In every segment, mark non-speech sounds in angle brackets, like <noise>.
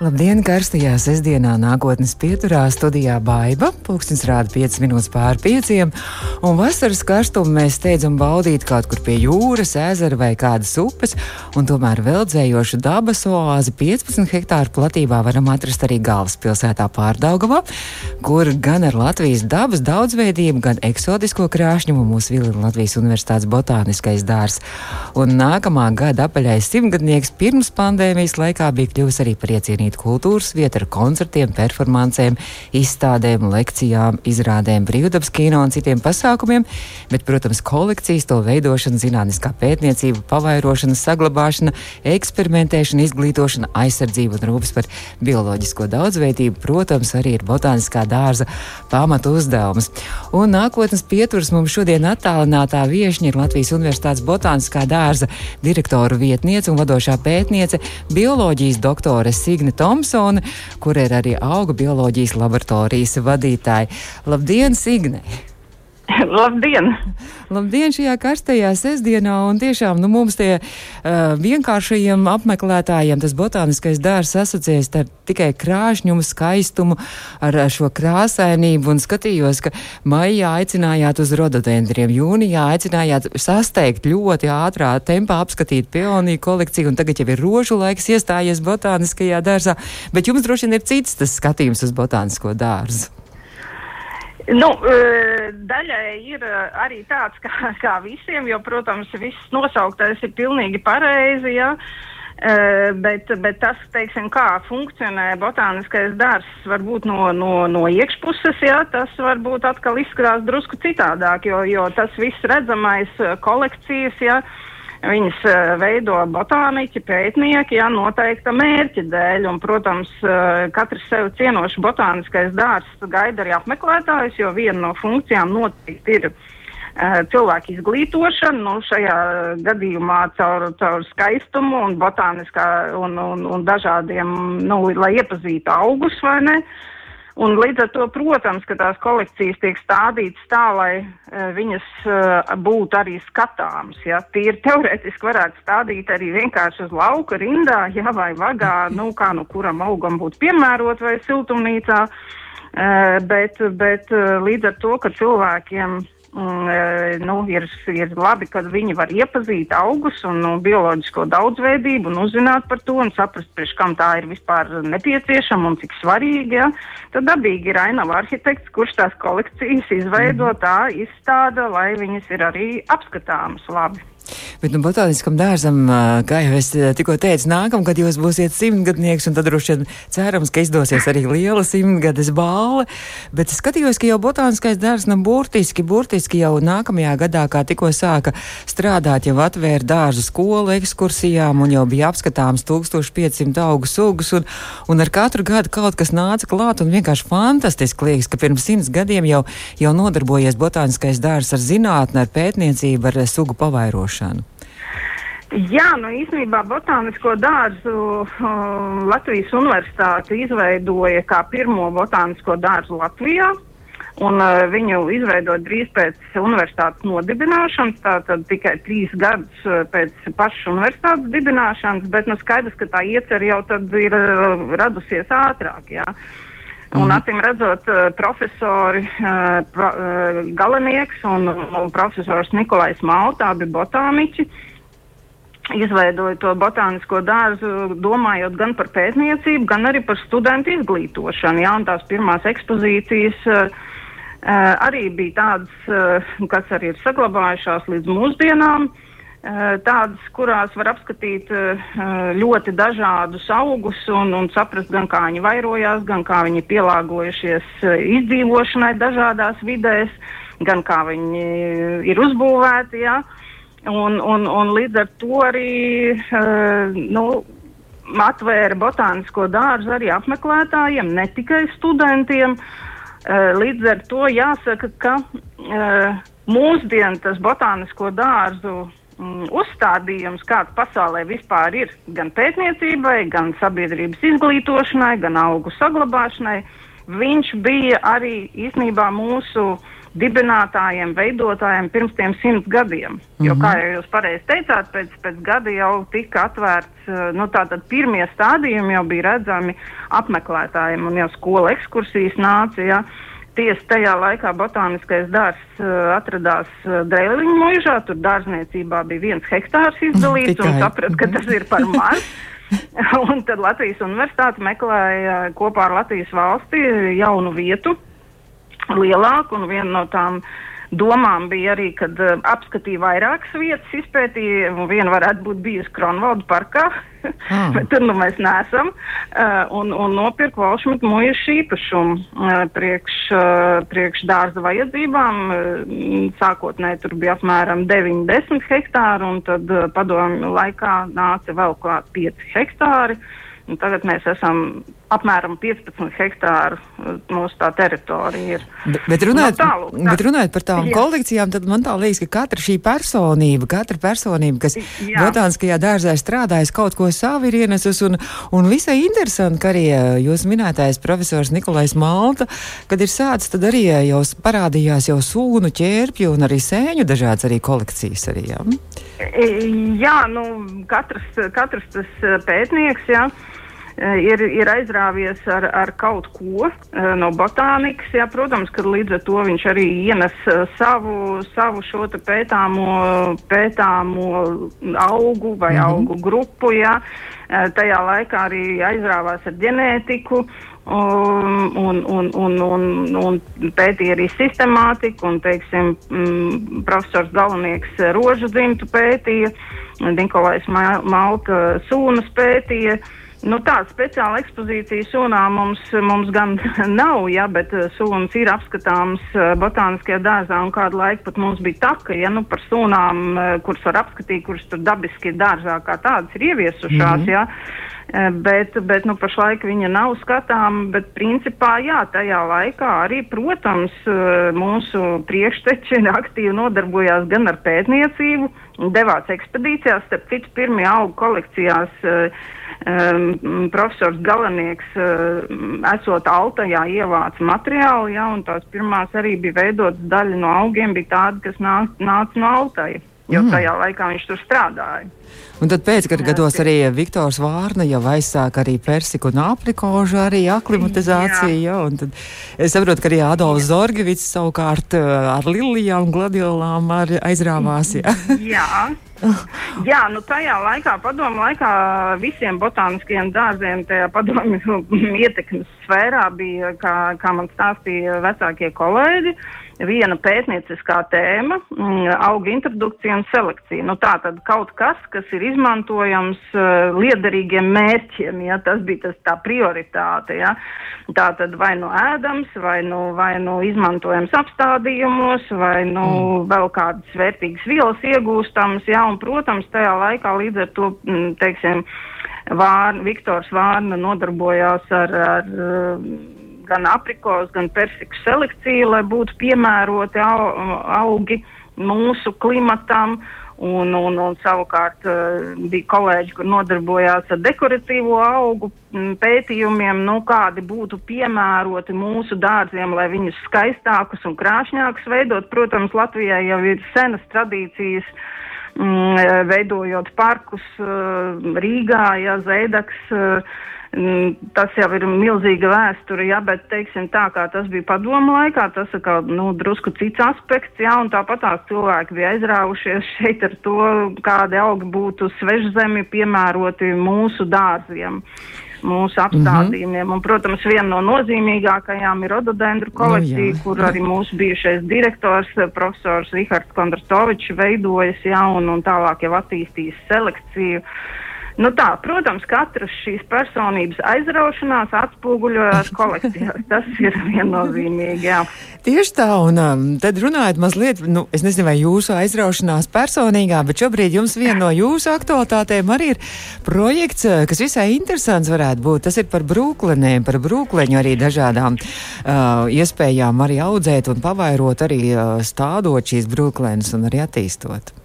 Labdien, karstajā sestdienā nākotnes pieturā studijā Baiva. Pūkstens rāda 5 minūtes pār 5. Un vasaras karstumu mēs steidzam baudīt kaut kur pie jūras, ezera vai kādas upes. Un tomēr veldzējošu dabas oāzi 15 hektāru platībā varam atrast arī galvaspilsētā Pārdaugavā, kur gan ar Latvijas dabas daudzveidību, gan eksotisko krāšņumu mūsu Vilina Latvijas Universitātes botāniskais dārs. Un nākamā gada apaļais simtgadnieks pirms pandēmijas laikā bija kļuvis arī par iecienītu pelnīt kultūras vietu ar koncertiem, performancēm, izstādēm, lekcijām, izrādēm, brīvdabas kino un citiem pasākumiem, bet, protams, kolekcijas to veidošana, zinātniskā pētniecība, pavairošana, saglabāšana, eksperimentēšana, izglītošana, aizsardzība un rūpes par bioloģisko daudzveidību, protams, arī ir botāniskā dārza pamatu uzdevums. Un nākotnes pieturas mums šodien attālinātā viešņa ir Latvijas Universitātes botāniskā dārza direktora vietniece un vadošā pētniece, bioloģijas doktore Signe Thompsone, kur ir arī auga bioloģijas laboratorijas vadītāja. Labdien, Signe! <laughs> Labdien! Labdien šajā karstajā sestdienā, un tiešām nu, mums tie uh, vienkāršajiem apmeklētājiem tas botāniskais dārs asociējas ar tikai krāšņumu, skaistumu, ar, ar šo krāsainību, un skatījos, ka maijā aicinājāt uz rododendriem, jūnijā aicinājāt sasteigt ļoti ātrā tempā apskatīt peoniju kolekciju, un tagad jau ir rožu laiks iestājies botāniskajā dārzā, bet jums droši vien ir cits tas skatījums uz botānisko dārzu. Nu, e, daļai ir e, arī tāds kā, kā visiem, jo, protams, viss nosauktais ir pilnīgi pareizi. Ja? Uh, bet, bet tas, teiksim, kā funkcionē botāniskais dārsts, varbūt no, no, no iekšpuses, jā, tas varbūt atkal izskatās drusku citādāk, jo, jo tas viss redzamais kolekcijas, jā, uh, Viņas uh, veido botāniķi, pētnieki, jā, noteikta mērķa dēļ, un, protams, uh, katrs sev cienošs botāniskais dārsts gaida arī apmeklētājus, jo viena no funkcijām noteikti ir uh, cilvēku izglītošana, nu, šajā gadījumā caur, caur skaistumu un botāniskā un, un, un dažādiem, nu, lai iepazītu augus vai ne. Uh, Un līdz ar to, protams, ka tās kolekcijas tiek stādītas tā, lai uh, viņas uh, būtu arī skatāmas. Ja? Tīri teorētiski varētu stādīt arī vienkārši uz lauka rindā, ja, vai vagā, <laughs> nu, kā nu kuram augam būtu piemērot vai siltumnīcā. Uh, bet, bet līdz ar to, ka cilvēkiem nu, ir, ir labi, ka viņi var iepazīt augus un nu, bioloģisko daudzveidību un uzzināt par to un saprast, priekš kam tā ir vispār nepieciešama un cik svarīga. Ja? Tad dabīgi ir ainava arhitekts, kurš tās kolekcijas izveido mhm. tā, izstāda, lai viņas ir arī apskatāmas labi. Bet nu, botāniskam dārzam, kā jau es tikko teicu, nākamgad jūs būsiet simtgadnieks, un tad droši vien cerams, ka izdosies arī liela simtgades balva. Bet es skatījos, ka jau botāniskais dārzs nu, burtiski, burtiski jau nākamajā gadā, kā tikko sāka strādāt, jau atvēra dārzu skolu ekskursijām, un jau bija apskatāms 1500 augu sugas, un, un ar katru gadu kaut kas nāca klāt, un vienkārši fantastiski liekas, ka pirms simts gadiem jau, jau nodarbojies botāniskais dārzs ar zinātni, ar pētniecību, ar sugu pavairošanu. Jā, nu īstenībā botānisko dārzu uh, Latvijas universitāte izveidoja kā pirmo botānisko dārzu Latvijā. Un, uh, viņu izveidot drīz pēc universitātes nodibināšanas, tātad tikai trīs gadus uh, pēc pašas universitātes dibināšanas, bet nu, skaidrs, ka tā iecer jau ir uh, radusies ātrāk. Jā. Un, mm. acīm redzot, uh, profesori uh, pro, uh, Galenieks un, un profesors Nikolais Maltā bija botāniķi. Izveidoja to botānisko dārzu, domājot gan par pētniecību, gan arī par studentu izglītošanu. Jā, un tās pirmās ekspozīcijas uh, arī bija tādas, uh, kas arī ir saglabājušās līdz mūsdienām. Uh, tādas, kurās var apskatīt ļoti dažādus augus un, un saprast, gan kā viņi vairojās, gan kā viņi pielāgojušies izdzīvošanai dažādās vidēs, gan kā viņi ir uzbūvēti. Ja? Un, un, un līdz ar to arī nu, atvēra botānisko dārzu arī apmeklētājiem, ne tikai studentiem. Līdz ar to jāsaka, ka mūsdienu tas botānisko dārzu uzstādījums, kāds pasaulē vispār ir, gan pētniecībai, gan sabiedrības izglītošanai, gan augu saglabāšanai, viņš bija arī īstenībā mūsu dibinātājiem, veidotājiem pirms tiem simts gadiem. Mm -hmm. Jo, kā jau jūs pareizi teicāt, pēc, pēc gada jau tika atvērts, nu tātad pirmie stādījumi jau bija redzami apmeklētājiem un jau skola ekskursijas nāca. Ja. Tiesa tajā laikā botāniskais dārzs uh, atradās uh, Dreiliņu mūžā, tur dārzniecībā bija viens hektārs izdalīts Tikai. un saprata, ka tas ir par maz. <laughs> un tad Latvijas universitāte meklēja kopā ar Latvijas valsti jaunu vietu, lielāku, un viena no tām uh, domām bija arī, kad uh, apskatīja vairākas vietas, izpētīja, un viena varētu būt bijusi Kronvalda parkā, ah. <laughs> bet tur nu mēs neesam, uh, un, un nopirka Valšmita mūža īpašumu uh, priekš, uh, priekš dārza vajadzībām. Uh, sākotnēji tur bija apmēram 9-10 hektāri, un tad uh, padomju laikā nāca vēl klāt 5 hektāri. Un tagad mēs esam apmēram 15 hektāru mūsu tā teritorija ir. Bet, bet, runājot, no tālu, tā. bet runājot par tām Jā. kolekcijām, tad man tā liekas, ka katra šī personība, katra personība, kas Jā. botāniskajā dārzā strādājas, kaut ko savu ir ienesus, un, un visai interesanti, ka arī uh, jūs minētais profesors Nikolais Malta, kad ir sācis, tad arī uh, jau parādījās jau sūnu, ķērpju un arī sēņu dažādas arī kolekcijas arī, jā? Jā, nu, katrs, katrs tas pētnieks, jā. Eh, ir, ir aizrāvies ar, ar kaut ko no botānikas. Jā, protams, ka līdz ar to viņš arī ienes savu, savu šo pētāmo, pētāmo augu vai mm -hmm. augu grupu. Jā. Tajā laikā arī aizrāvās ar ģenētiku. Un, un, un, un, un, pētīja arī sistemātiku, un, teiksim, mm, profesors Galvenieks rožu dzimtu pētīja, Nikolais Malta sūnas pētīja. Uh, Nu, tāda speciāla ekspozīcija sūnām mums, mums gan <laughs> nav, ja, bet uh, sūnas ir apskatāmas uh, botāniskajā dārzā un kādu laiku pat mums bija taka, ja nu par sūnām, uh, kuras var apskatīt, kuras tur dabiski dārzā kā tādas ir ieviesušās, mm -hmm. ja. Bet, bet nu, pašlaik viņa nav skatāma, bet principā jā, tajā laikā arī, protams, mūsu priekšteči aktīvi nodarbojās gan ar pētniecību, devās ekspedīcijās, starp citu, pirmie augu kolekcijās uh, um, profesors Galanieks, uh, esot Altajā, ievāca materiālu, ja, un tās pirmās arī bija veidotas daļa no augiem, bija tāda, kas nāca nāc no Altaja, jo mm. tajā laikā viņš tur strādāja. Un tad pēcgados arī Viktors Vārna jau aizsāk arī persiku un aprikožu arī aklimatizāciju. Jā. Jā, tad es saprotu, ka arī Adolfs Zorgevits savukārt uh, ar lilijām un gladiolām aizrāvās. Jā. jā. <laughs> <laughs> Jā, nu tajā laikā, padomu laikā, visiem botāniskiem dārziem tajā padomu <laughs> ietekmes sfērā bija, kā, kā man stāstīja vecākie kolēģi, viena pētnieciskā tēma mm, - auga introdukcija un selekcija. Nu, tā tad kaut kas, kas ir izmantojams uh, liederīgiem mērķiem, ja tas bija tas tā prioritāte, ja. Tā tad vai nu ēdams, vai nu, vai nu izmantojams apstādījumos, vai nu mm. vēl kādas vērtīgas vielas iegūstams, ja, un, protams, tajā laikā līdz ar to, mm, teiksim, Vārna, Viktors Vārna nodarbojās ar, ar gan aprikos, gan persiku selekciju, lai būtu piemēroti augi mūsu klimatam. Un, un, un savukārt uh, bija kolēģi, kur nodarbojās ar dekoratīvo augu pētījumiem, nu, kādi būtu piemēroti mūsu dārziem, lai viņus skaistākus un krāšņākus veidot. Protams, Latvijai jau ir senas tradīcijas, mm, veidojot parkus uh, Rīgā, ja Zēdaks. Mm, tas jau ir milzīga vēsture, jā, bet, teiksim, tā kā tas bija padomu laikā, tas ir kā, nu, drusku cits aspekts, jā, un tāpat tās cilvēki bija aizrāvušies <laughs> šeit ar to, kādi augi būtu svežzemi piemēroti mūsu dārziem mūsu apstādījumiem. Mm -hmm. Un, protams, viena no nozīmīgākajām ir rododendru kolekcija, nu, kur arī mūsu bijušais direktors, profesors Rihards Kondratovičs veidojas, jā, un, un tālāk jau attīstījis selekciju. Uh, Nu tā, protams, katras šīs personības aizraušanās atspoguļojas kolekcijās. <laughs> Tas ir viennozīmīgi. Jā. Tieši tā, un um, tad runājot mazliet, nu, es nezinu, vai jūsu aizraušanās personīgā, bet šobrīd jums viena no jūsu aktualitātēm arī ir projekts, uh, kas visai interesants varētu būt. Tas ir par brūklenēm, par brūkleņu arī dažādām uh, iespējām arī audzēt un pavairot arī uh, stādot šīs brūklenes un arī attīstot.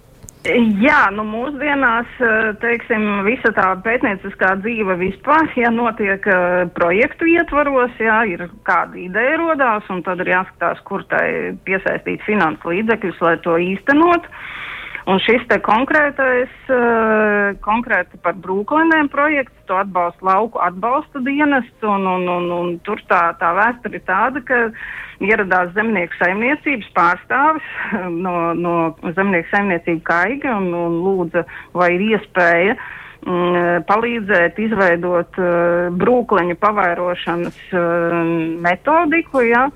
Jā, nu mūsdienās, teiksim, visa tā pētnieciskā dzīve vispār, ja notiek uh, projektu ietvaros, jā, ir kāda ideja rodās, un tad ir jāskatās, kur tai piesaistīt finanses līdzekļus, lai to īstenot. Un šis te konkrētais, uh, konkrēti par brūklinēm projekts, to atbalsta lauku atbalsta dienests, un, un, un, un tur tā, tā vēsture ir tāda, ka ieradās zemnieku saimniecības pārstāvis <laughs> no, no zemnieku saimniecību kaiga un, un lūdza, vai ir iespēja mm, palīdzēt izveidot uh, brūkleņu pavairošanas uh, metodiku, ja,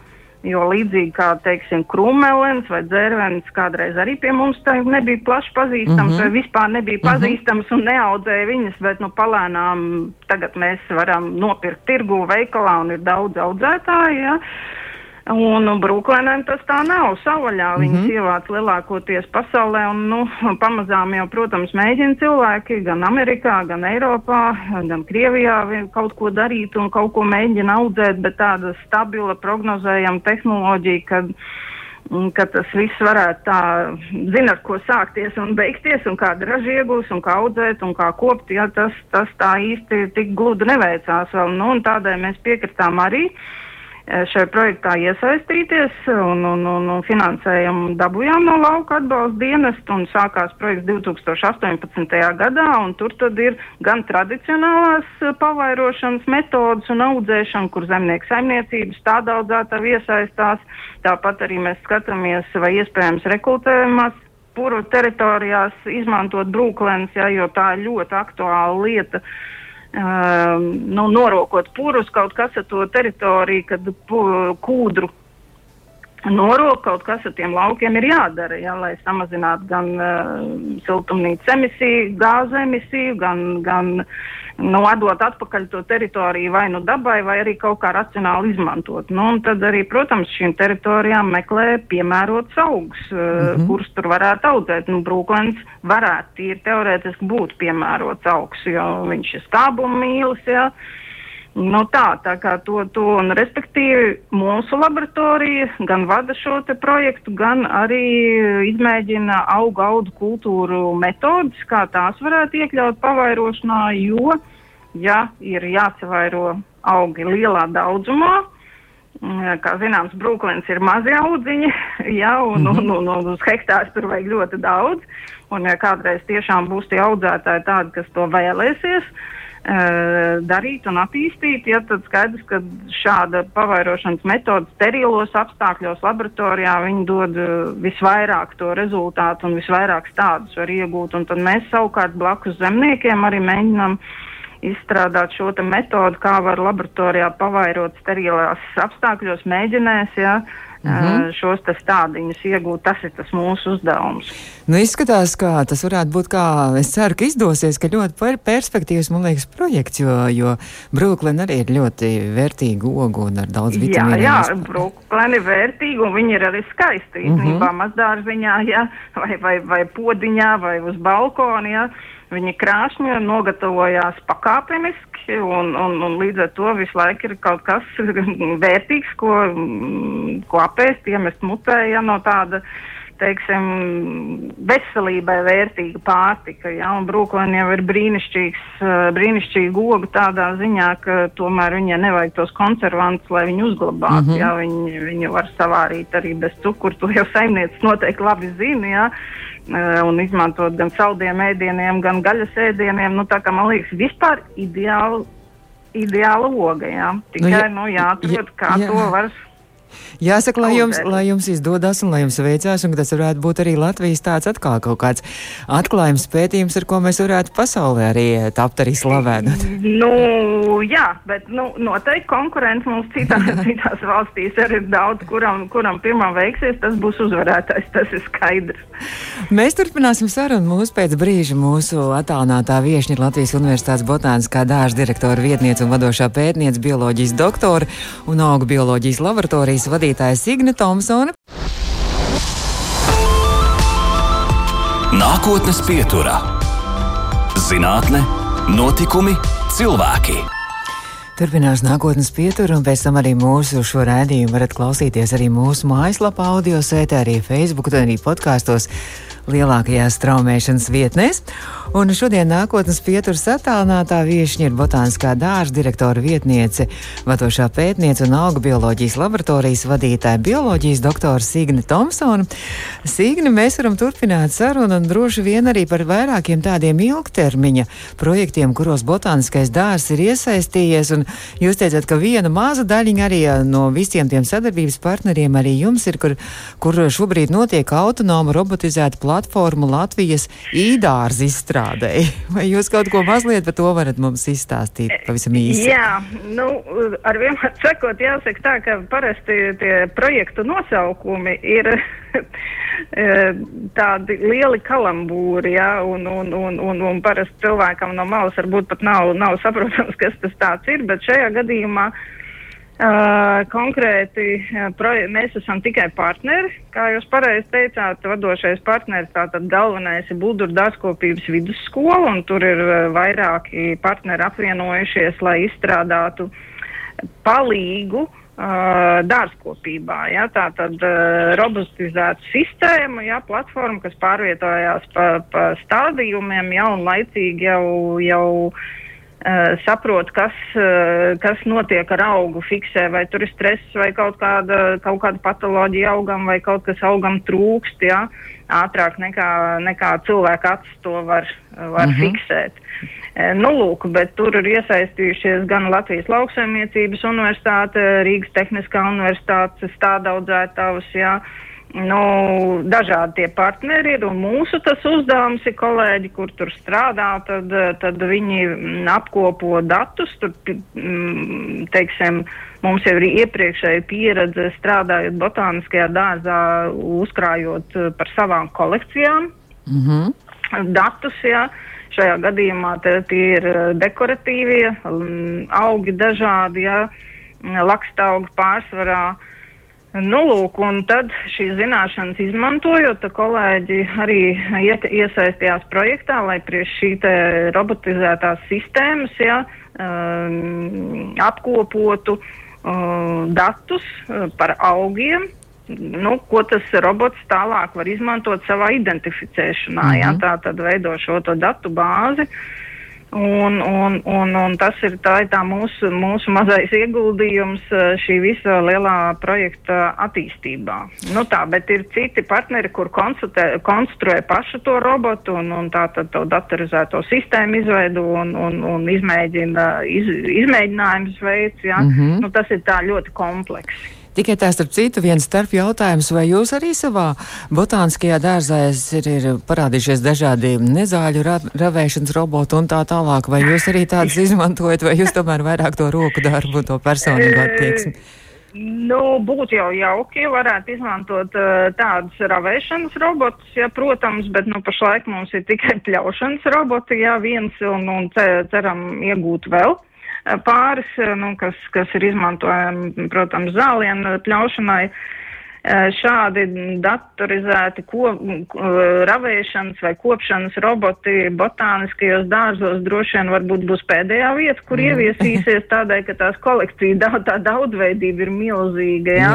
jo līdzīgi kā, teiksim, krūmelens vai dzērvenis kādreiz arī pie mums nebija plaši pazīstams, mm -hmm. vai vispār nebija pazīstams mm -hmm. un neaudzēja viņas, bet, nu, palēnām tagad mēs varam nopirkt tirgu veikalā un ir daudz audzētāji, ja. Un Brooklynam tas tā nav. Savaļā mm -hmm. viņas ievāc lielākoties pasaulē, un nu, pamazām jau, protams, mēģina cilvēki gan Amerikā, gan Eiropā, gan Krievijā kaut ko darīt un kaut ko mēģina audzēt, bet tāda stabila, prognozējama tehnoloģija, kad, ka tas viss varētu tā, zina, ar ko sākties un beigties, un kāda raža iegūs, un kā audzēt, un kā kopt, ja tas, tas tā īsti tik gludi neveicās vēl. Nu, un tādēļ mēs piekritām arī. Šajā projektā iesaistīties un, un, un, un finansējumu dabūjām no lauka atbalsta dienesta un sākās projekts 2018. gadā un tur tad ir gan tradicionālās pavairošanas metodas un audzēšana, kur zemnieku saimniecības tādā audzētāji iesaistās. Tāpat arī mēs skatāmies, vai iespējams rekultējumās puru teritorijās izmantot brūklens, ja, jo tā ir ļoti aktuāla lieta. Uh, nu, norokot purus kaut kas ar to teritoriju, kad kūdru norok kaut kas ar tiem laukiem ir jādara, ja, lai samazinātu gan uh, siltumnīcas emisiju, gāzu emisiju, gan, gan nu, atdot atpakaļ to teritoriju vai nu dabai, vai arī kaut kā racionāli izmantot. Nu, tad arī, protams, šīm teritorijām meklē piemērots augs, uh, mm -hmm. kurus tur varētu audzēt. Nu, Brūklens varētu tīri teorētiski būt piemērots augs, jo viņš ir skābuma mīlis. Ja, Nu tā, tā kā to, to un respektīvi mūsu laboratorija gan vada šo te projektu, gan arī izmēģina augu audu kultūru metodas, kā tās varētu iekļaut pavairošanā, jo, ja ir jāsavairo augi lielā daudzumā, mm, kā zināms, brūklens ir mazi audziņi, <laughs> ja, un, un, un, un, un uz hektārs tur vajag ļoti daudz, un ja kādreiz tiešām būs tie audzētāji tādi, kas to vēlēsies, darīt un attīstīt, ja tad skaidrs, ka šāda pavairošanas metode sterilos apstākļos laboratorijā viņi dod visvairāk to rezultātu un visvairāk stādus var iegūt. Un tad mēs savukārt blakus zemniekiem arī mēģinām izstrādāt šo metodu, kā var laboratorijā pavairot sterilās apstākļos, mēģinēs, ja, mm -hmm. šos stādiņus iegūt. Tas ir tas mūsu uzdevums. Nu, izskatās, ka tas varētu būt kā, es ceru, ka izdosies, ka ļoti per perspektīvs, man liekas, projekts, jo, jo Brooklyn arī ir ļoti vērtīga oga un ar daudz vitamīnu. Jā, jā, Brooklyn ir vērtīga un viņi ir arī skaisti. Mm -hmm. Īstenībā mazdārziņā, ja, vai, vai, vai podiņā, vai uz balkona, ja. Viņi krāšņi nogatavojās pakāpeniski un, un, un līdz ar to visu laiku ir kaut kas <laughs> vērtīgs, ko, ko apēst, iemest mutē, ja no tāda, teiksim, veselībai vērtīga pārtika, ja, un brūklēni jau ir brīnišķīgs, brīnišķīga oga tādā ziņā, ka tomēr viņai nevajag tos konservantus, lai viņi uzglabātu, mm -hmm. ja, viņi, viņi var savārīt arī bez cukuru, to jau saimniecis noteikti labi zina, ja, un izmantot gan saldiem ēdieniem, gan gaļas ēdieniem. Nu, tā kā man liekas, vispār ideāli, ideāla oga. Jā. Tikai nu, jā, nu, jāatrod, kā jā. to var Jāsaka, lai jums, lai jums izdodas un lai jums veicās, un tas varētu būt arī Latvijas tāds atkal kaut kāds atklājums pētījums, ar ko mēs varētu pasaulē arī tapt arī slavēt. Nu, jā, bet nu, noteikti konkurence mums citās, <laughs> citās valstīs arī ir daudz, kuram, kuram pirmā veiksies, tas būs uzvarētājs, tas ir skaidrs. Mēs turpināsim sarunu mūsu pēc brīža. Mūsu attālinātā viešņa ir Latvijas Universitātes botāniskā dārza direktora vietniece un vadošā pētniece, bioloģijas doktora un augu bioloģijas laboratorijas Latvijas vadītājs Igne Thompsone. Nākotnes pieturā - zinātne, notikumi, cilvēki. Turpinās nākotnes pietura, un pēc tam arī mūsu šo rādījumu varat klausīties arī mūsu mājaslapā, audio sētē, arī Facebook, un arī podkāstos lielākajās straumēšanas vietnēs. Un šodien nākotnes pieturas attālinātā viesiņa ir botāniskā dārza direktora vietniece, vadošā pētniece un auga bioloģijas laboratorijas vadītāja bioloģijas doktora Signe Thompsona. Signe, mēs varam turpināt sarunu un droši vien arī par vairākiem tādiem ilgtermiņa projektiem, kuros botāniskais dārzs ir iesaistījies. Un jūs teicat, ka viena maza daļiņa arī no visiem tiem sadarbības partneriem arī jums ir, kur, kur šobrīd notiek autonoma robotizēta platforma Latvijas īdārza izstrādē. <laughs> Vai jūs kaut ko mazliet par to varat mums izstāstīt pavisam īsi? Jā, nu, ar vienmēr <laughs> sakot, jāsaka tā, ka parasti tie projektu nosaukumi ir <laughs> tādi lieli kalambūri, jā, un, un, un, un, un parasti cilvēkam no malas varbūt pat nav, nav saprotams, kas tas tāds ir, bet šajā gadījumā Uh, konkrēti, uh, mēs esam tikai partneri, kā jūs pareizi teicāt, vadošais partneris, tātad galvenais ir Buldur dārzkopības vidusskola, un tur ir uh, vairāki partneri apvienojušies, lai izstrādātu palīgu uh, dārzkopībā. Ja, tā tad uh, robustizēta sistēma, ja, platforma, kas pārvietojās pa, pa stādījumiem, ja, un laicīgi jau, jau Uh, saprot, kas, uh, kas notiek ar augu, fiksē, vai tur ir stress, vai kaut kāda, kaut kāda patoloģija augam, vai kaut kas augam trūkst, jā, ātrāk nekā, nekā cilvēka acis to var, var mm -hmm. fiksēt. Uh, nu, lūk, bet tur ir iesaistījušies gan Latvijas lauksaimniecības universitāte, Rīgas Tehniskā universitāte, stādaudzētavas, jā, uh, Nu, dažādi tie partneri ir, un mūsu tas uzdevums ir kolēģi, kur tur strādā, tad, tad viņi apkopo datus, tur, mm, teiksim, mums jau ir iepriekšēja pieredze strādājot botāniskajā dārzā, uzkrājot par savām kolekcijām mm -hmm. datus, jā. Šajā gadījumā tie ir dekoratīvie mm, augi dažādi, jā, lakstaugi pārsvarā. Uh, Nu, lūk, un tad šīs zināšanas izmantojot, kolēģi arī iet, iesaistījās projektā, lai priekš šī te robotizētās sistēmas, ja, um, apkopotu uh, datus uh, par augiem, nu, ko tas robots tālāk var izmantot savā identificēšanā, mm -hmm. ja, tā tad veido šo datu bāzi. Uh, Un, un, un, un tas ir tā, ir tā mūsu, mūsu mazais ieguldījums eh, šī visa lielā projekta attīstībā. Nu tā, bet ir citi partneri, kur konstruē pašu to robotu un, un tā tad to datorizēto sistēmu izveidu un, un, un izmēģina, iz, izmēģinājums veids, jā. Mm -hmm. nu, tas ir tā ļoti kompleksi. Tikai tā starp citu viens starp jautājums, vai jūs arī savā botāniskajā dārzā ir, ir parādījušies dažādi nezāļu ra ravēšanas roboti un tā tālāk, vai jūs arī tādus <laughs> izmantojat, vai jūs tomēr vairāk to roku darbu un to personīgo attieksmi? Nu, būtu jau jauki, ja varētu izmantot uh, tādus ravēšanas robotus, ja, protams, bet nu, pašlaik mums ir tikai pļaušanas roboti, ja viens un, un ceram iegūt vēl. Eh, pāris, eh, nu, kas, kas ir izmantojami, protams, zālienu pļaušanai. Eh, šādi datorizēti ko, ravēšanas vai kopšanas roboti botāniskajos dārzos droši vien varbūt būs pēdējā vieta, kur mm. ieviesīsies tādēļ, ka tās kolekcija daudz, tā daudzveidība ir milzīga. Ja?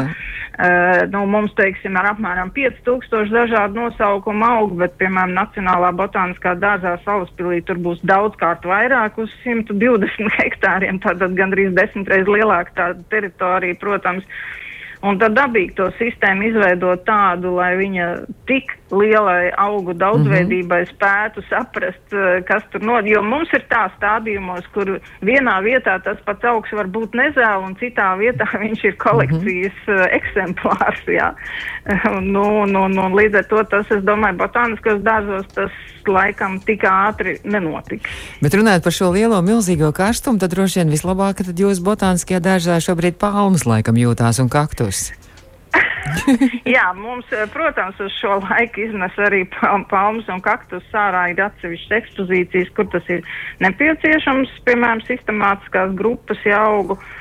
Uh, nu, mums, teiksim, ir apmēram 5000 dažādu nosaukumu augu, bet, piemēram, Nacionālā botāniskā dārzā Salaspilī tur būs daudzkārt vairāk uz 120 hektāriem, tātad gandrīz desmitreiz lielāka tā teritorija, protams. Uh, Un tad dabīgi to sistēmu izveidot tādu, lai viņa tik lielai augu daudzveidībai mm -hmm. spētu saprast, eh, kas tur notiek. Jo mums ir tā stādījumos, kur vienā vietā tas pats augs var būt nezēl, un citā vietā <laughs> viņš ir kolekcijas mm -hmm. eksemplārs. Jā. <laughs> nu, nu, nu, līdz ar to tas, es domāju, botāniskos dārzos tas laikam tik ātri nenotiks. Bet runājot par šo lielo milzīgo karstumu, tad droši vien vislabāk, ka jūs botāniskajā dārzā šobrīd palmas laikam jūtās un kaktus. <laughs> Jā, mums, eh, protams, uz šo laiku iznes arī palmas un kaktus sārā ir atsevišķas ekspozīcijas, kur tas ir nepieciešams, piemēram, sistemātiskās grupas augu, uh,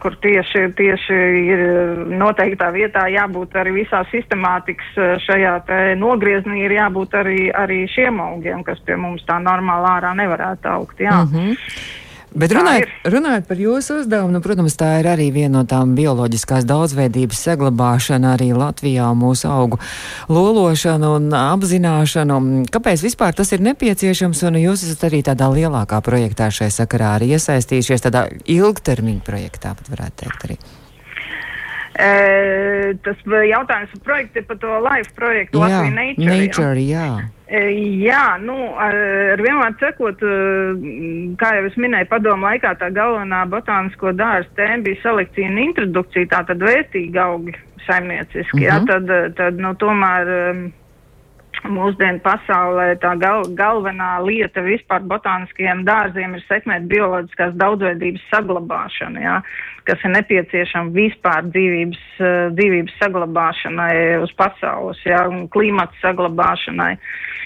kur tieši, tieši ir noteiktā vietā jābūt arī visā sistemātikas eh, šajā te nogrieznī ir jābūt arī, arī šiem augiem, kas pie mums tā normāli ārā nevarētu augt. Jā. Mm -hmm. Bet runājot, runājot par jūsu uzdevumu, nu, protams, tā ir arī viena no tām bioloģiskās daudzveidības saglabāšana arī Latvijā mūsu augu lološana un apzināšana. Kāpēc vispār tas ir nepieciešams un jūs esat arī tādā lielākā projektā šai sakarā arī iesaistījušies, tādā ilgtermiņa projektā, pat varētu teikt arī? E, tas jautājums par projektu par to live projektu Latvijas Nature. nature jā. jā. E, jā, nu, ar, vienmēr cekot, kā jau es minēju, padomu laikā tā galvenā botānisko dārza tēma bija selekcija un introdukcija, tā tad vērtīgi augi saimnieciski, mm -hmm. jā, tad, tad, nu, tomēr mūsdienu pasaulē tā gal, galvenā lieta vispār botāniskajiem dārziem ir sekmēt bioloģiskās daudzveidības saglabāšanu, jā, kas ir nepieciešama vispār dzīvības, uh, dzīvības saglabāšanai uz pasaules, jā, un klimata saglabāšanai,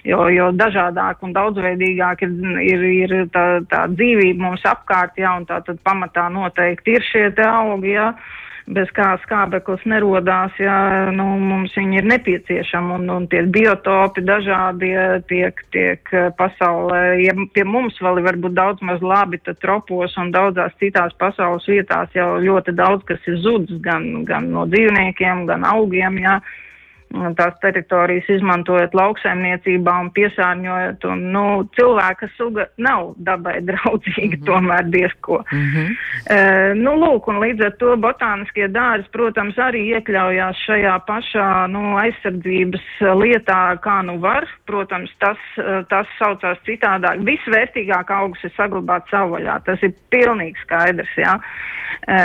jo, jo dažādāk un daudzveidīgāk ir, ir, ir tā, tā dzīvība mums apkārt, jā, un tā tad pamatā noteikti ir šie te augi, jā bez kā skābeklis nerodās, ja nu, mums viņi ir nepieciešami un, un tie biotopi dažādie tiek, tiek eh, pasaulē. Ja pie mums vēl ir varbūt daudz maz labi, tad tropos un daudzās citās pasaules vietās jau ļoti daudz kas ir zudis gan, gan no dzīvniekiem, gan augiem. Ja tās teritorijas izmantojot lauksaimniecībā un piesārņojot. Un, nu, cilvēka suga nav dabai draudzīga, mm -hmm. tomēr diezko. Mm -hmm. uh, nu, lūk, un līdz ar to botāniskie dārzi, protams, arī iekļaujās šajā pašā nu, aizsardzības lietā, kā nu var. Protams, tas, tas saucās citādāk. Visvērtīgāk augus ir saglabāt savvaļā. Tas ir pilnīgi skaidrs, jā. Uh,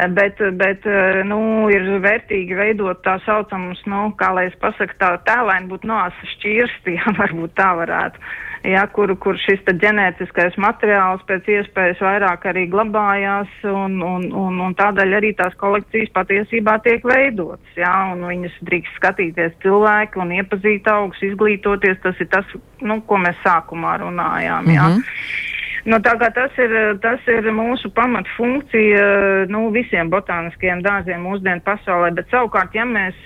bet, bet nu, ir vērtīgi veidot tā saucamus, nu, kā lai es pasaku, jāsaka, tā tēlēni būtu noasa šķirsti, <laughs> ja varbūt tā varētu. Ja, kur, kur šis ģenētiskais materiāls pēc iespējas vairāk arī glabājās, un, un, un, un tādēļ arī tās kolekcijas patiesībā tiek veidotas. Ja, viņas drīkst skatīties cilvēki un iepazīt augus, izglītoties. Tas ir tas, nu, ko mēs sākumā runājām. Mm -hmm. Nu, tā kā tas ir, tas ir mūsu pamatfunkcija nu, visiem botāniskiem dārziem mūsdienu pasaulē, bet savukārt, ja mēs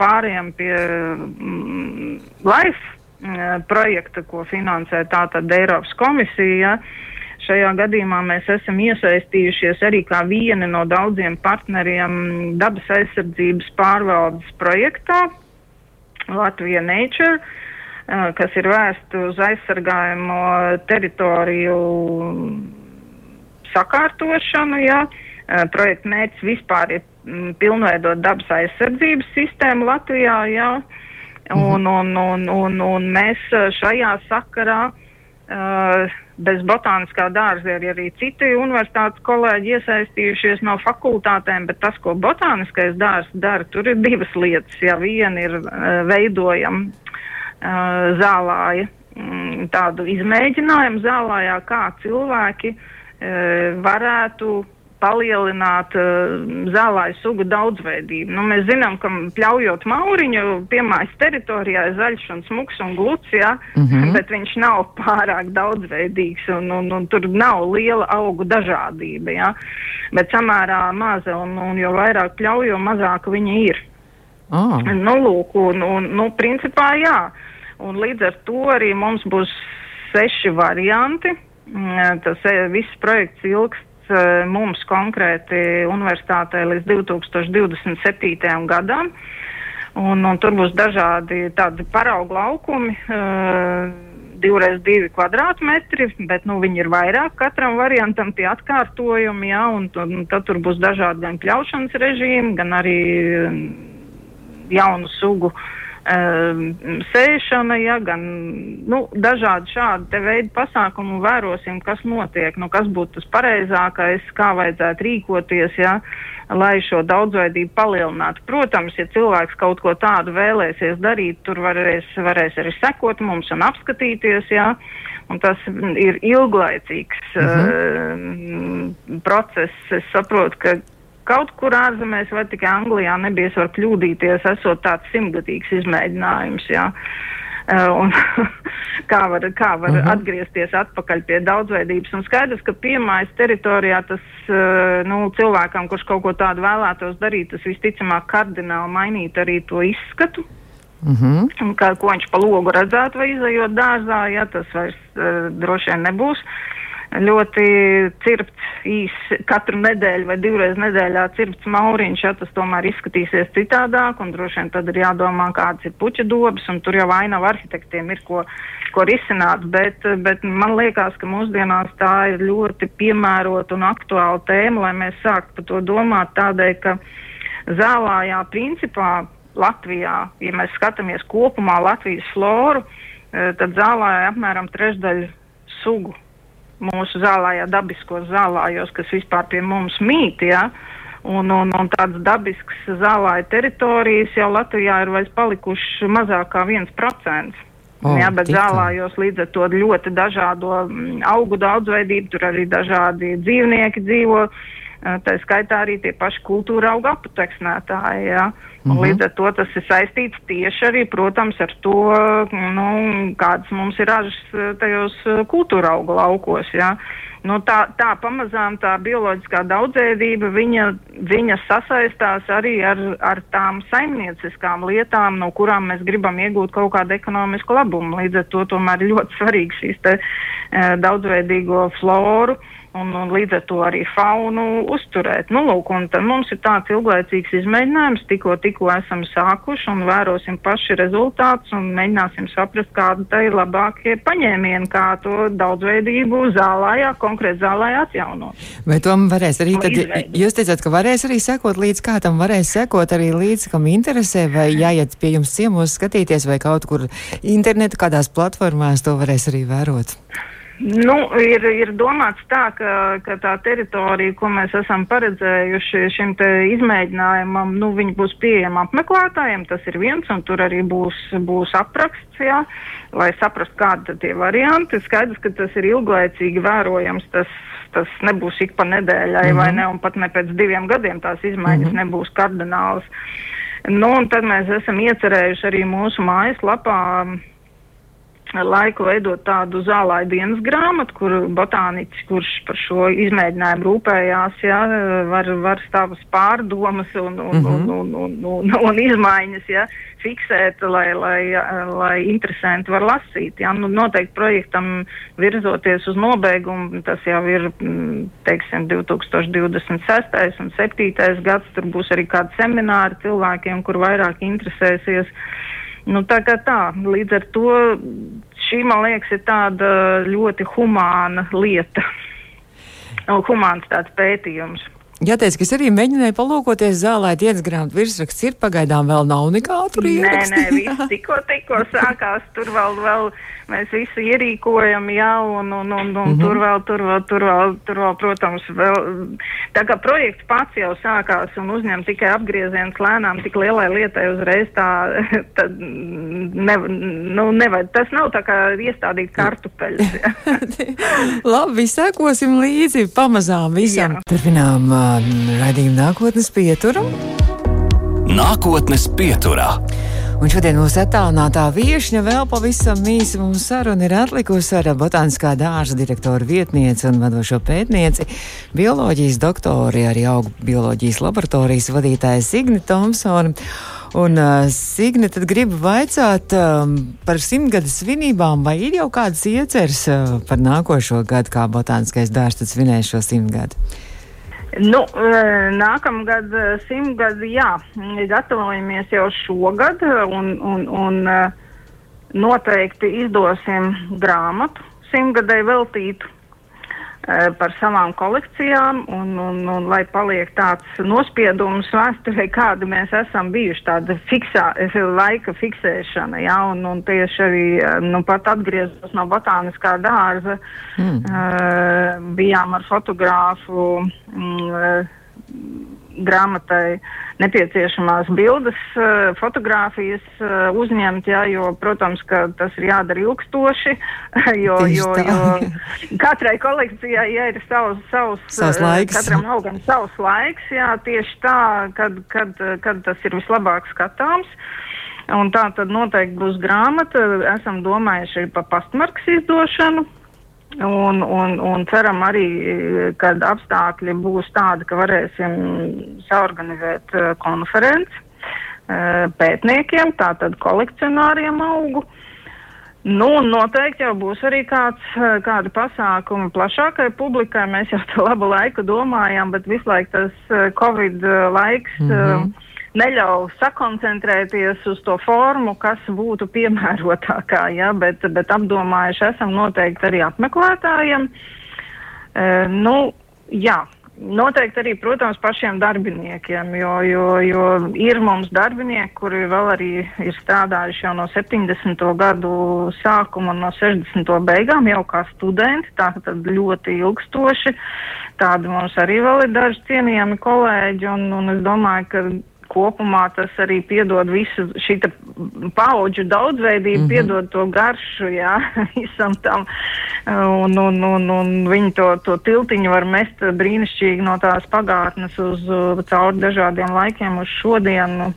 pārējām pie mm, LIFE projekta, ko finansē tātad Eiropas komisija, Šajā gadījumā mēs esam iesaistījušies arī kā viena no daudziem partneriem dabas aizsardzības pārvaldes projektā Latvija Nature. Uh, kas ir vērsti uz aizsargājumu teritoriju sakārtošanu. Ja. Projekta mērķis vispār ir pilnveidot dabas aizsardzības sistēmu Latvijā. Ja. Un, un, un, un, un mēs šajā sakarā bez botāniskā dārza ir arī citi universitātes kolēģi iesaistījušies no fakultātēm, bet tas, ko botāniskais dārzs dara, tur ir divas lietas. Ja viena ir veidojama uh, zālāja mm, tādu izmēģinājumu zālājā, kā cilvēki uh, varētu palielināt uh, zālāju sugu daudzveidību. Nu, mēs zinām, ka pļaujot mauriņu, piemājas teritorijā ir zaļš un smuks un gluds, ja, mm -hmm. bet viņš nav pārāk daudzveidīgs un, un, un tur nav liela augu dažādība. Ja, bet samērā maza un, un jo vairāk pļauj, jo mazāk viņa ir. Oh. Nu, lūk, un, un, nu, principā jā. Un līdz ar to arī mums būs seši varianti. Mm, tas e, viss projekts ilgst e, mums konkrēti universitātē līdz 2027. gadam. Un, un tur būs dažādi tādi paraugu laukumi, uh, divreiz divi kvadrātmetri, bet nu, viņi ir vairāk katram variantam tie atkārtojumi, jā, un, un tad tur būs dažādi gan pļaušanas režīmi, gan arī jaunu sugu uh, sēšana, ja, gan nu, dažādi šādi veidi pasākumu vērosim, kas notiek, nu, kas būtu tas pareizākais, kā vajadzētu rīkoties, ja, lai šo daudzveidību palielinātu. Protams, ja cilvēks kaut ko tādu vēlēsies darīt, tur varēs, varēs arī sekot mums un apskatīties, ja, un tas ir ilglaicīgs -huh. uh, process. Es saprotu, ka Kaut kur ārzemēs vai tikai Anglijā nebies var kļūdīties, esot tāds simtgadīgs izmēģinājums. Jā. Uh, un <laughs> kā var, kā var uh mhm. -huh. atgriezties atpakaļ pie daudzveidības. Un skaidrs, ka piemājas teritorijā tas uh, nu, cilvēkam, kurš kaut ko tādu vēlētos darīt, tas visticamāk kardināli mainītu arī to izskatu. Uh mhm. -huh. kā, ko viņš pa logu redzētu vai izējot dārzā, ja tas vairs uh, droši vien nebūs. Ļoti cirpts īsi katru nedēļu vai divreiz nedēļā cirpts mauriņš, ja tas tomēr izskatīsies citādāk, un droši vien tad ir jādomā, kādas ir puķa dobas, un tur jau vainavu arhitektiem ir ko, ko risināt, bet, bet man liekas, ka mūsdienās tā ir ļoti piemērota un aktuāla tēma, lai mēs sāktu par to domāt tādēļ, ka zālājā principā Latvijā, ja mēs skatāmies kopumā Latvijas floru, eh, tad zālājā apmēram trešdaļa sugu mūsu zālājā, dabiskos zālājos, kas vispār pie mums mīt, ja, un, un, un tādas dabiskas zālāja teritorijas jau Latvijā ir vairs palikuši mazāk kā viens procents. Oh, jā, bet zālājos līdz ar to ļoti dažādo mm, augu daudzveidību, tur arī dažādi dzīvnieki dzīvo, tā skaitā arī tie paši kultūra auga aputeksnētāji, jā. Mm -hmm. Līdz ar to tas ir saistīts tieši arī, protams, ar to, nu, kādas mums ir ražas tajos kultūra auga laukos, jā. Nu, tā, tā pamazām tā bioloģiskā daudzveidība, viņa, viņa sasaistās arī ar, ar tām saimnieciskām lietām, no kurām mēs gribam iegūt kaut kādu ekonomisku labumu. Līdz ar to tomēr ļoti svarīgi šīs te e, daudzveidīgo floru. Uh, un, līdz ar to arī faunu uzturēt. Nu, lūk, un tad mums ir tāds ilglaicīgs izmēģinājums, tikko, tikko esam sākuši un vērosim paši rezultātus un mēģināsim saprast, kāda tai ir labākie paņēmieni, kā to daudzveidību zālājā, konkrēt zālājā atjaunot. Vai tom varēs arī, tad jūs teicāt, ka varēs arī sekot līdz kā tam varēs sekot arī līdz, kam interesē, vai <laughs> jāiet pie jums ciemos skatīties, vai kaut kur internetu kādās platformās to varēs arī vērot? Nu, ir, ir domāts tā, ka, ka tā teritorija, ko mēs esam paredzējuši šim izmēģinājumam, nu, būs pieejama apmeklētājiem, tas ir viens, un tur arī būs, būs apraksts, jā, lai saprastu, kādi tie varianti. Skaidrs, ka tas ir ilglaicīgi vērojams, tas, tas nebūs ik pa nedēļai, mm -hmm. vai ne, un pat ne pēc diviem gadiem tās izmaiņas mm -hmm. nebūs kardinālas. Nu, un tad mēs esam iecerējuši arī mūsu mājaslapā laiku veidot tādu zālāju dienas grāmatu, kur botāniķis, kurš par šo izmēģinājumu rūpējās, jā, var, var savas pārdomas un, un, mm -hmm. un, un, un, un, un izmaiņas jā, fiksēt, lai, lai, lai interesanti var lasīt. Jā. Nu, noteikti projektam virzoties uz nobeigumu, tas jau ir, mm, teiksim, 2026. un 2027. gads, tur būs arī kādi semināri cilvēkiem, kur vairāk interesēsies. Nu, tā kā tā, līdz ar to šī, man liekas, ir tāda ļoti humāna lieta, <laughs> humāns tāds pētījums. Jāteic, ka es arī mēģināju palūkoties zālē, dienas grāmatu virsraksts ir pagaidām vēl nav nekādu rīku. Nē, nē, viss tikko, tikko sākās, tur vēl, vēl mēs visu ierīkojam, jā, un, un, un, un mm -hmm. tur vēl, tur vēl, tur vēl, tur vēl, protams, vēl, tā kā projekts pats jau sākās un uzņem tikai apgrieziens lēnām, tik lielai lietai uzreiz tā, <laughs> tad ne, nu, nevajag, tas nav tā kā iestādīt kartupeļus. <laughs> Labi, sekosim līdzi pamazām visam. Jā. Turpinām uh, raidījumu nākotnes pieturu. Nākotnes pieturā. Un šodien mūsu attālinātā viesņa vēl pavisam īsi mums saruna ir atlikusi ar botāniskā dārza direktoru vietnieci un vadošo pētnieci, bioloģijas doktori, arī augu bioloģijas laboratorijas vadītāja Signi Thompsoni. Un uh, Signe, tad gribu vaicāt um, par simtgades svinībām, vai ir jau kādas ieceres uh, par nākošo gadu, kā botāniskais dārzs svinēs šo simtgadu? Nu, e, nākamgad e, simtgadi, jā, gatavojamies jau šogad un, un, un e, noteikti izdosim grāmatu simtgadai veltītu. Eh, par savām kolekcijām, un, un, un lai paliek tāds nospiedums vēsturē, kāda mēs esam bijuši, tāda fiksā, laika fiksēšana, jā, un, un tieši arī, eh, nu, pat atgriezos no botāniskā dārza, mm. uh, bijām ar fotogrāfu, mm, grāmatai nepieciešamās bildes, eh, fotogrāfijas eh, uzņemt, jā, jo, protams, ka tas ir jādara ilgstoši, <laughs> jo, jo, jo katrai kolekcijai ja, ir savs, savs, savs eh, laiks. katram augam savs laiks, jā, tieši tā, kad, kad, kad tas ir vislabāk skatāms. Un tā tad noteikti būs grāmata, esam domājuši par pastmarks izdošanu. Un, un, un ceram arī, ka apstākļi būs tādi, ka varēsim saorganizēt uh, konferenci uh, pētniekiem, tātad kolekcionāriem augu. Nu, noteikti jau būs arī kāds, kāda pasākuma plašākai publikai. Mēs jau tā labu laiku domājām, bet visu laiku tas Covid laiks mm -hmm. Neļauj sakoncentrēties uz to formu, kas būtu piemērotākā, ja, bet, bet apdomājuši esam noteikti arī apmeklētājiem. Uh, nu, jā, Noteikti arī, protams, pašiem darbiniekiem, jo, jo, jo ir mums darbinieki, kuri vēl arī ir strādājuši jau no 70. gadu sākuma un no 60. beigām jau kā studenti, tā tad ļoti ilgstoši. Tādi mums arī vēl ir daži cienījami kolēģi, un, un es domāju, ka kopumā tas arī piedod visu šī paudžu daudzveidību, mm -hmm. piedod to garšu, jā, <laughs> visam tam. Un, un, un, un viņi to, to tiltiņu var mest brīnišķīgi no tās pagātnes uz cauri dažādiem laikiem uz šodienu.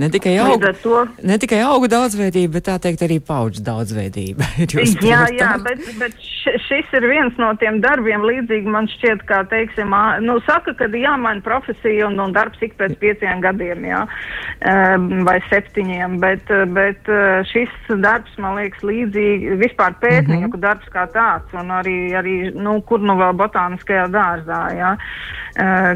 Ne tikai, augu, to... ne tikai augu daudzveidība, bet tā teikt arī paudžu daudzveidība. <laughs> jā, jā, bet, bet šis ir viens no tiem darbiem, līdzīgi man šķiet, kā teiksim, nu, saka, ka jāmaina profesija un, un darbs ik pēc pieciem gadiem, jā, vai septiņiem, bet, bet šis darbs, man liekas, līdzīgi vispār pētnieku mm -hmm. darbs kā tāds, un arī, arī nu, kur nu vēl botāniskajā dārzā, jā,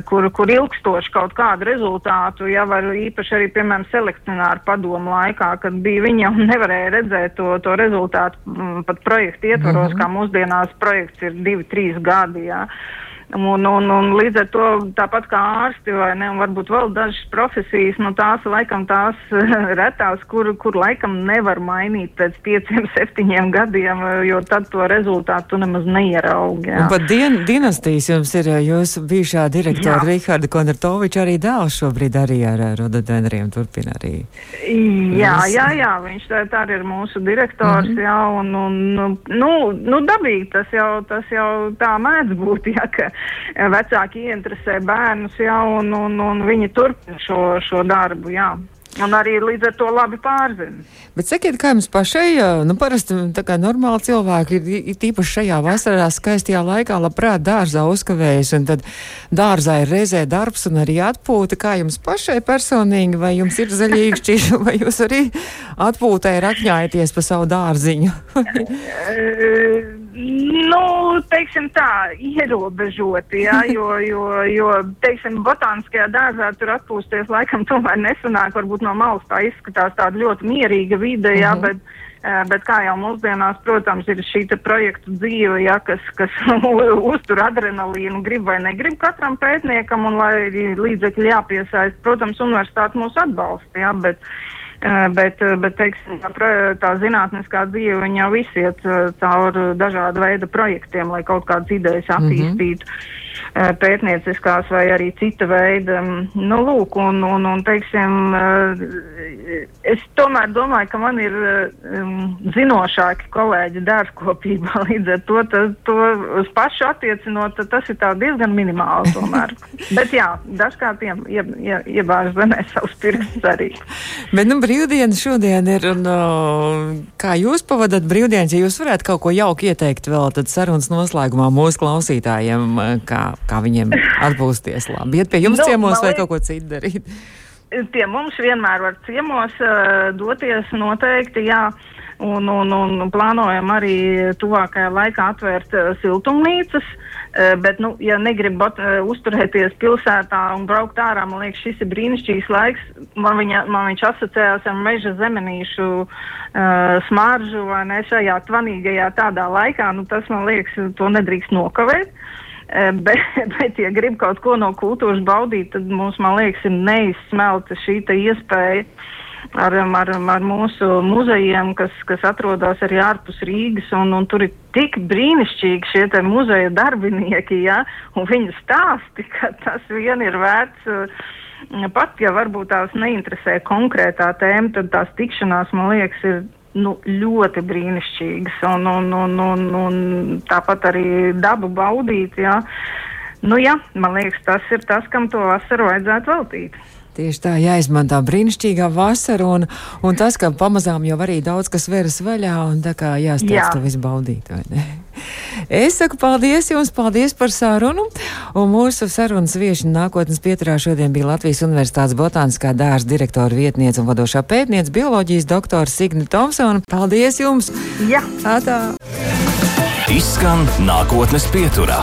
kur, kur ilgstoši kaut kādu rezultātu, jā, var īpaši arī, piemēram, selekcionāru padomu laikā, kad bija viņi jau nevarēja redzēt to, to rezultātu mm, pat projektu ietvaros, mm -hmm. kā mūsdienās projekts ir divi, trīs gadi. Jā. Un, un, un līdz ar to tāpat kā ārsti vai ne, varbūt vēl dažas profesijas, nu tās laikam tās <laughs> retās, kur, kur laikam nevar mainīt pēc pieciem, <laughs> septiņiem gadiem, jo tad to rezultātu nemaz neieraugi. Un pat dien, dinastijas jums ir jūsu bijušā direktora Riharda Konartoviča arī dēls šobrīd arī ar rododendriem turpina arī. Jā, jā, jā, viņš tā, tā ir mūsu direktors, mm -hmm. jā, un, un nu, nu, dabīgi tas jau, tas jau tā mēdz būt, <laughs> jā, ka vecāki ieinteresē bērnus jau un, un, un viņi turpina šo, šo darbu. Jā. Un arī līdz ar to labi pārzina. Bet sakiet, kā jums pašai, nu, parasti tā kā normāli cilvēki ir, ir tīpaši šajā vasarā skaistajā laikā labprāt dārzā uzkavējas, un tad dārzā ir reizē darbs un arī atpūta. Kā jums pašai personīgi, vai jums ir zaļīgšķi, <laughs> vai jūs arī atpūtē rakņājaties pa savu dārziņu? <laughs> <laughs> Nu, teiksim tā, ierobežoti, jā, <laughs> jo, jo, jo, teiksim, botāniskajā dārzā tur atpūsties laikam tomēr nesanāk, varbūt no malas tā izskatās tāda ļoti mierīga vide, jā, mm -hmm. bet, bet kā jau mūsdienās, protams, ir šī projektu dzīve, jā, kas, kas <laughs> uztur adrenalīnu, grib vai negrib katram pētniekam, un lai līdzekļi jāpiesaist, protams, universitāte mūs atbalsta, jā, bet, Eh, bet, bet teiksim, tā, tā zinātniskā dzīve jau iziet eh, cauri dažādu veidu projektiem, lai kaut kādas idejas mhm. attīstītu. Mm -hmm. Pētnieciskās vai arī cita veida. Nu, lūk, un, un, un teiksim, es tomēr domāju, ka man ir um, zinošāki kolēģi dārzkopībā, <laughs> līdz ar to, ta, to uz pašu attiecinot, tas ir diezgan minimāli tomēr. <laughs> Bet jā, dažkārt ie, ie, ie, iebāž zemē savus pirkstus arī. <laughs> Bet, nu, brīvdienas šodien ir, un kā jūs pavadat brīvdienas, ja jūs varētu kaut ko jauki ieteikt vēl tad sarunas noslēgumā mūsu klausītājiem, kā, kā viņiem atpūsties labi. Iet pie jums nu, ciemos vai kaut ko citu darīt? Pie mums vienmēr var ciemos uh, doties noteikti, jā. Un, un, un plānojam arī tuvākajā laikā atvērt uh, siltumnīcas, uh, bet, nu, ja negrib uzturēties pilsētā un braukt ārā, man liekas, šis ir brīnišķīgs laiks. Man, viņa, man viņš asociējās ar meža zemenīšu uh, smaržu vai ne šajā tvanīgajā tādā laikā. Nu, tas, man liekas, to nedrīkst nokavēt. Uh, Eh, <laughs> bet, bet, ja grib kaut ko no kultūras baudīt, tad mums, man liekas, ir neizsmelta šī iespēja ar, ar, ar mūsu muzejiem, kas, kas atrodas arī ārpus Rīgas. Un, un tur ir tik brīnišķīgi šie muzeja darbinieki, ja, un viņu stāsti, ka tas vien ir vērts. Eh, pat ja varbūt tās neinteresē konkrētā tēma, tad tās tikšanās, man liekas, ir nu, ļoti brīnišķīgas. Un, un, un, un, un tāpat arī dabu baudīt. Jā. Nu, jā, man liekas, tas ir tas, kam to vasaru vajadzētu veltīt. Tieši tā, jāizmanto brīnišķīgā vasara, un, un tas, ka pamazām jau arī daudz kas veras vaļā, un tā kā jāstāsta jā. to visu baudīt, vai ne? Es saku paldies jums, paldies par sarunu. Un mūsu sarunas viešņa nākotnes pieturā šodien bija Latvijas Universitātes botāniskā dārza direktora vietniece un vadošā pētniece bioloģijas doktora Signa Tomsona. Paldies jums! Jā, Atā. Izskan nākotnes pieturā.